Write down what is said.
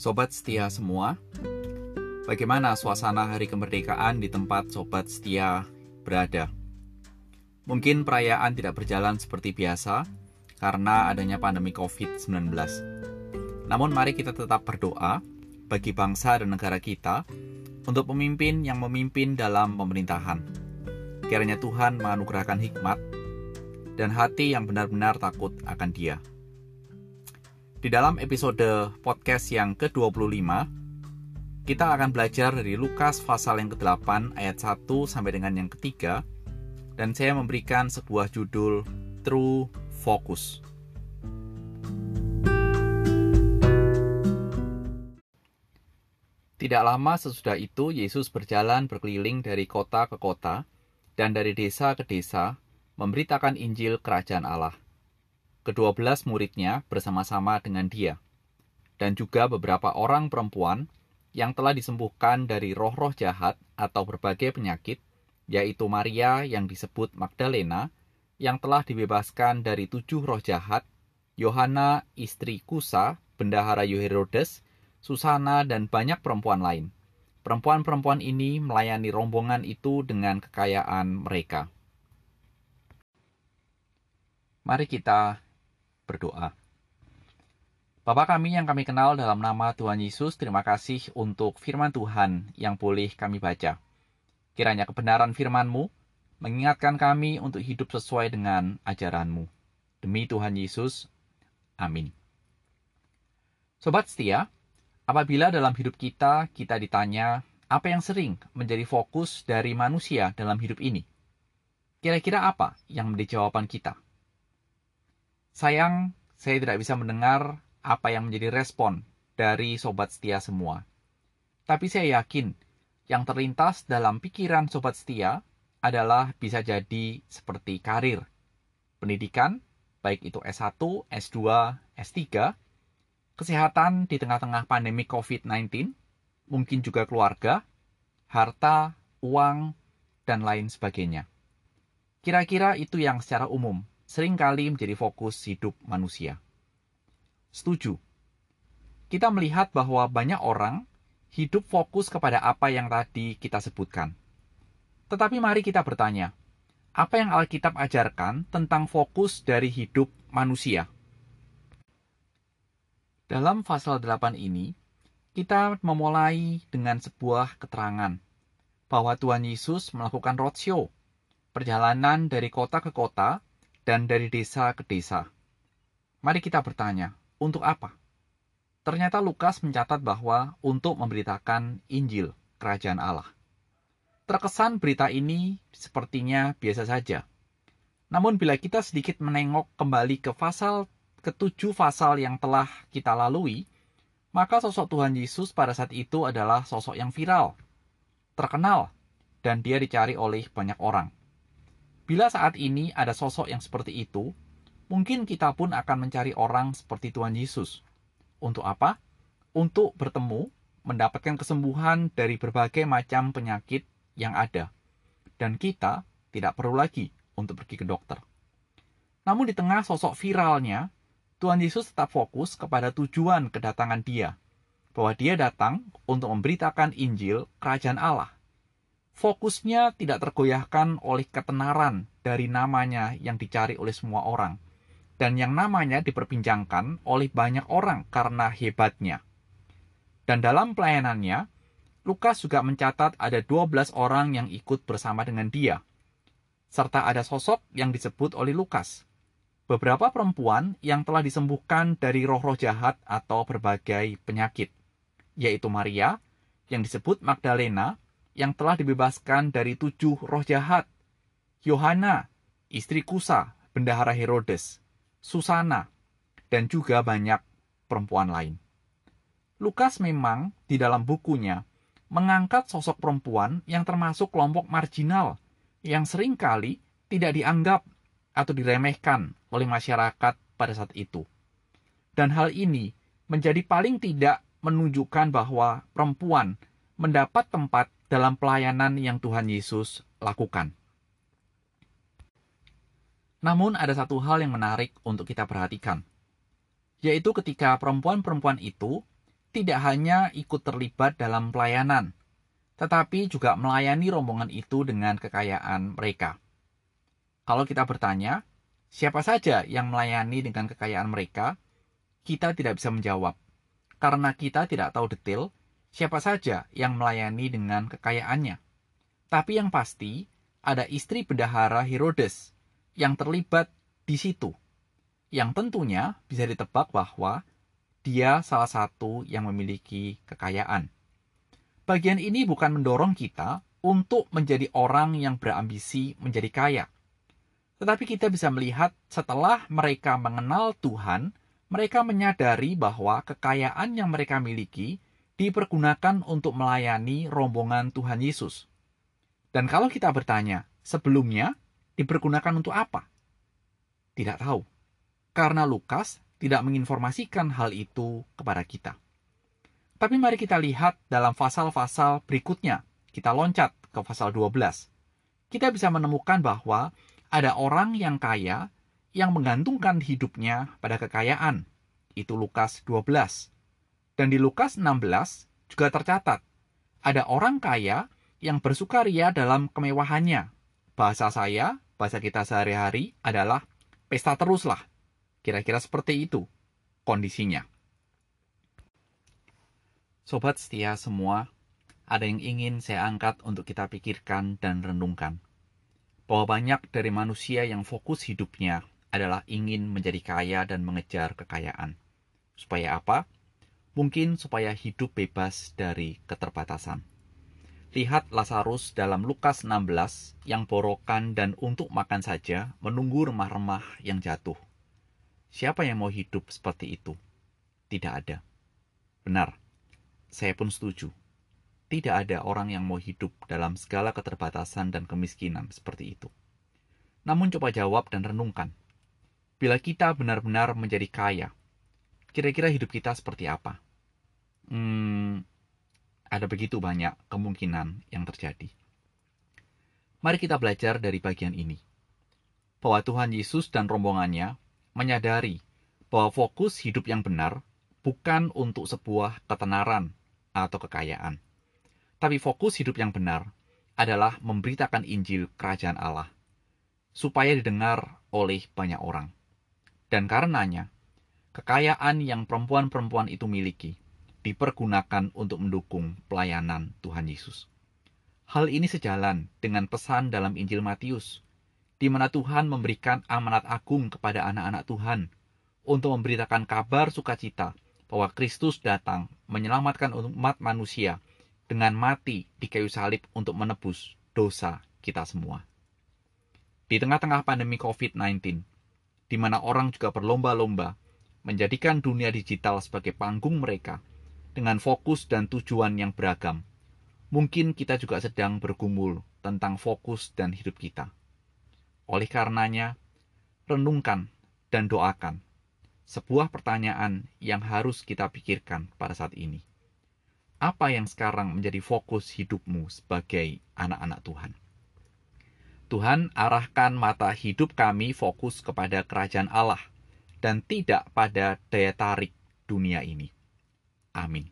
Sobat setia semua, bagaimana suasana hari kemerdekaan di tempat sobat setia berada? Mungkin perayaan tidak berjalan seperti biasa karena adanya pandemi COVID-19. Namun mari kita tetap berdoa bagi bangsa dan negara kita untuk pemimpin yang memimpin dalam pemerintahan. Kiranya Tuhan menganugerahkan hikmat dan hati yang benar-benar takut akan Dia. Di dalam episode podcast yang ke-25, kita akan belajar dari Lukas pasal yang ke-8 ayat 1 sampai dengan yang ketiga dan saya memberikan sebuah judul True Focus. Tidak lama sesudah itu Yesus berjalan berkeliling dari kota ke kota dan dari desa ke desa memberitakan Injil Kerajaan Allah kedua belas muridnya bersama-sama dengan dia, dan juga beberapa orang perempuan yang telah disembuhkan dari roh-roh jahat atau berbagai penyakit, yaitu Maria yang disebut Magdalena, yang telah dibebaskan dari tujuh roh jahat, Yohana istri Kusa, bendahara Herodes, Susana, dan banyak perempuan lain. Perempuan-perempuan ini melayani rombongan itu dengan kekayaan mereka. Mari kita berdoa. Bapak kami yang kami kenal dalam nama Tuhan Yesus, terima kasih untuk firman Tuhan yang boleh kami baca. Kiranya kebenaran firman-Mu mengingatkan kami untuk hidup sesuai dengan ajaran-Mu. Demi Tuhan Yesus, amin. Sobat setia, apabila dalam hidup kita kita ditanya apa yang sering menjadi fokus dari manusia dalam hidup ini, kira-kira apa yang menjadi jawaban kita? Sayang, saya tidak bisa mendengar apa yang menjadi respon dari sobat setia semua. Tapi saya yakin yang terlintas dalam pikiran sobat setia adalah bisa jadi seperti karir, pendidikan, baik itu S1, S2, S3, kesehatan di tengah-tengah pandemi COVID-19, mungkin juga keluarga, harta, uang, dan lain sebagainya. Kira-kira itu yang secara umum sering kali menjadi fokus hidup manusia. Setuju. Kita melihat bahwa banyak orang hidup fokus kepada apa yang tadi kita sebutkan. Tetapi mari kita bertanya, apa yang Alkitab ajarkan tentang fokus dari hidup manusia? Dalam pasal 8 ini, kita memulai dengan sebuah keterangan bahwa Tuhan Yesus melakukan roadshow, perjalanan dari kota ke kota dan dari desa ke desa. Mari kita bertanya, untuk apa? Ternyata Lukas mencatat bahwa untuk memberitakan Injil Kerajaan Allah. Terkesan berita ini sepertinya biasa saja. Namun bila kita sedikit menengok kembali ke pasal ketujuh pasal yang telah kita lalui, maka sosok Tuhan Yesus pada saat itu adalah sosok yang viral, terkenal, dan dia dicari oleh banyak orang. Bila saat ini ada sosok yang seperti itu, mungkin kita pun akan mencari orang seperti Tuhan Yesus. Untuk apa? Untuk bertemu, mendapatkan kesembuhan dari berbagai macam penyakit yang ada. Dan kita tidak perlu lagi untuk pergi ke dokter. Namun di tengah sosok viralnya, Tuhan Yesus tetap fokus kepada tujuan kedatangan dia, bahwa dia datang untuk memberitakan Injil Kerajaan Allah fokusnya tidak tergoyahkan oleh ketenaran dari namanya yang dicari oleh semua orang, dan yang namanya diperbincangkan oleh banyak orang karena hebatnya. Dan dalam pelayanannya, Lukas juga mencatat ada 12 orang yang ikut bersama dengan dia, serta ada sosok yang disebut oleh Lukas. Beberapa perempuan yang telah disembuhkan dari roh-roh jahat atau berbagai penyakit, yaitu Maria, yang disebut Magdalena, yang telah dibebaskan dari tujuh roh jahat. Yohana, istri Kusa, bendahara Herodes, Susana, dan juga banyak perempuan lain. Lukas memang di dalam bukunya mengangkat sosok perempuan yang termasuk kelompok marginal yang sering kali tidak dianggap atau diremehkan oleh masyarakat pada saat itu. Dan hal ini menjadi paling tidak menunjukkan bahwa perempuan mendapat tempat dalam pelayanan yang Tuhan Yesus lakukan. Namun ada satu hal yang menarik untuk kita perhatikan, yaitu ketika perempuan-perempuan itu tidak hanya ikut terlibat dalam pelayanan, tetapi juga melayani rombongan itu dengan kekayaan mereka. Kalau kita bertanya, siapa saja yang melayani dengan kekayaan mereka, kita tidak bisa menjawab, karena kita tidak tahu detail siapa saja yang melayani dengan kekayaannya. Tapi yang pasti, ada istri bendahara Herodes yang terlibat di situ, yang tentunya bisa ditebak bahwa dia salah satu yang memiliki kekayaan. Bagian ini bukan mendorong kita untuk menjadi orang yang berambisi menjadi kaya. Tetapi kita bisa melihat setelah mereka mengenal Tuhan, mereka menyadari bahwa kekayaan yang mereka miliki dipergunakan untuk melayani rombongan Tuhan Yesus. Dan kalau kita bertanya, sebelumnya dipergunakan untuk apa? Tidak tahu. Karena Lukas tidak menginformasikan hal itu kepada kita. Tapi mari kita lihat dalam pasal-pasal berikutnya. Kita loncat ke pasal 12. Kita bisa menemukan bahwa ada orang yang kaya yang menggantungkan hidupnya pada kekayaan. Itu Lukas 12. Dan di Lukas 16 juga tercatat, ada orang kaya yang bersukaria dalam kemewahannya. Bahasa saya, bahasa kita sehari-hari adalah pesta teruslah. Kira-kira seperti itu kondisinya. Sobat setia semua, ada yang ingin saya angkat untuk kita pikirkan dan renungkan. Bahwa banyak dari manusia yang fokus hidupnya adalah ingin menjadi kaya dan mengejar kekayaan. Supaya apa? Mungkin supaya hidup bebas dari keterbatasan. Lihat Lazarus dalam Lukas 16 yang borokan dan untuk makan saja menunggu remah-remah yang jatuh. Siapa yang mau hidup seperti itu? Tidak ada. Benar, saya pun setuju. Tidak ada orang yang mau hidup dalam segala keterbatasan dan kemiskinan seperti itu. Namun coba jawab dan renungkan. Bila kita benar-benar menjadi kaya, kira-kira hidup kita seperti apa? Hmm, ada begitu banyak kemungkinan yang terjadi. Mari kita belajar dari bagian ini. Bahwa Tuhan Yesus dan rombongannya menyadari bahwa fokus hidup yang benar bukan untuk sebuah ketenaran atau kekayaan. Tapi fokus hidup yang benar adalah memberitakan Injil Kerajaan Allah, supaya didengar oleh banyak orang. Dan karenanya, kekayaan yang perempuan-perempuan itu miliki dipergunakan untuk mendukung pelayanan Tuhan Yesus. Hal ini sejalan dengan pesan dalam Injil Matius di mana Tuhan memberikan amanat agung kepada anak-anak Tuhan untuk memberitakan kabar sukacita bahwa Kristus datang menyelamatkan umat manusia dengan mati di kayu salib untuk menebus dosa kita semua. Di tengah-tengah pandemi COVID-19, di mana orang juga berlomba-lomba menjadikan dunia digital sebagai panggung mereka dengan fokus dan tujuan yang beragam, mungkin kita juga sedang bergumul tentang fokus dan hidup kita. Oleh karenanya, renungkan dan doakan sebuah pertanyaan yang harus kita pikirkan pada saat ini. Apa yang sekarang menjadi fokus hidupmu sebagai anak-anak Tuhan? Tuhan arahkan mata hidup kami fokus kepada kerajaan Allah dan tidak pada daya tarik dunia ini. Amin.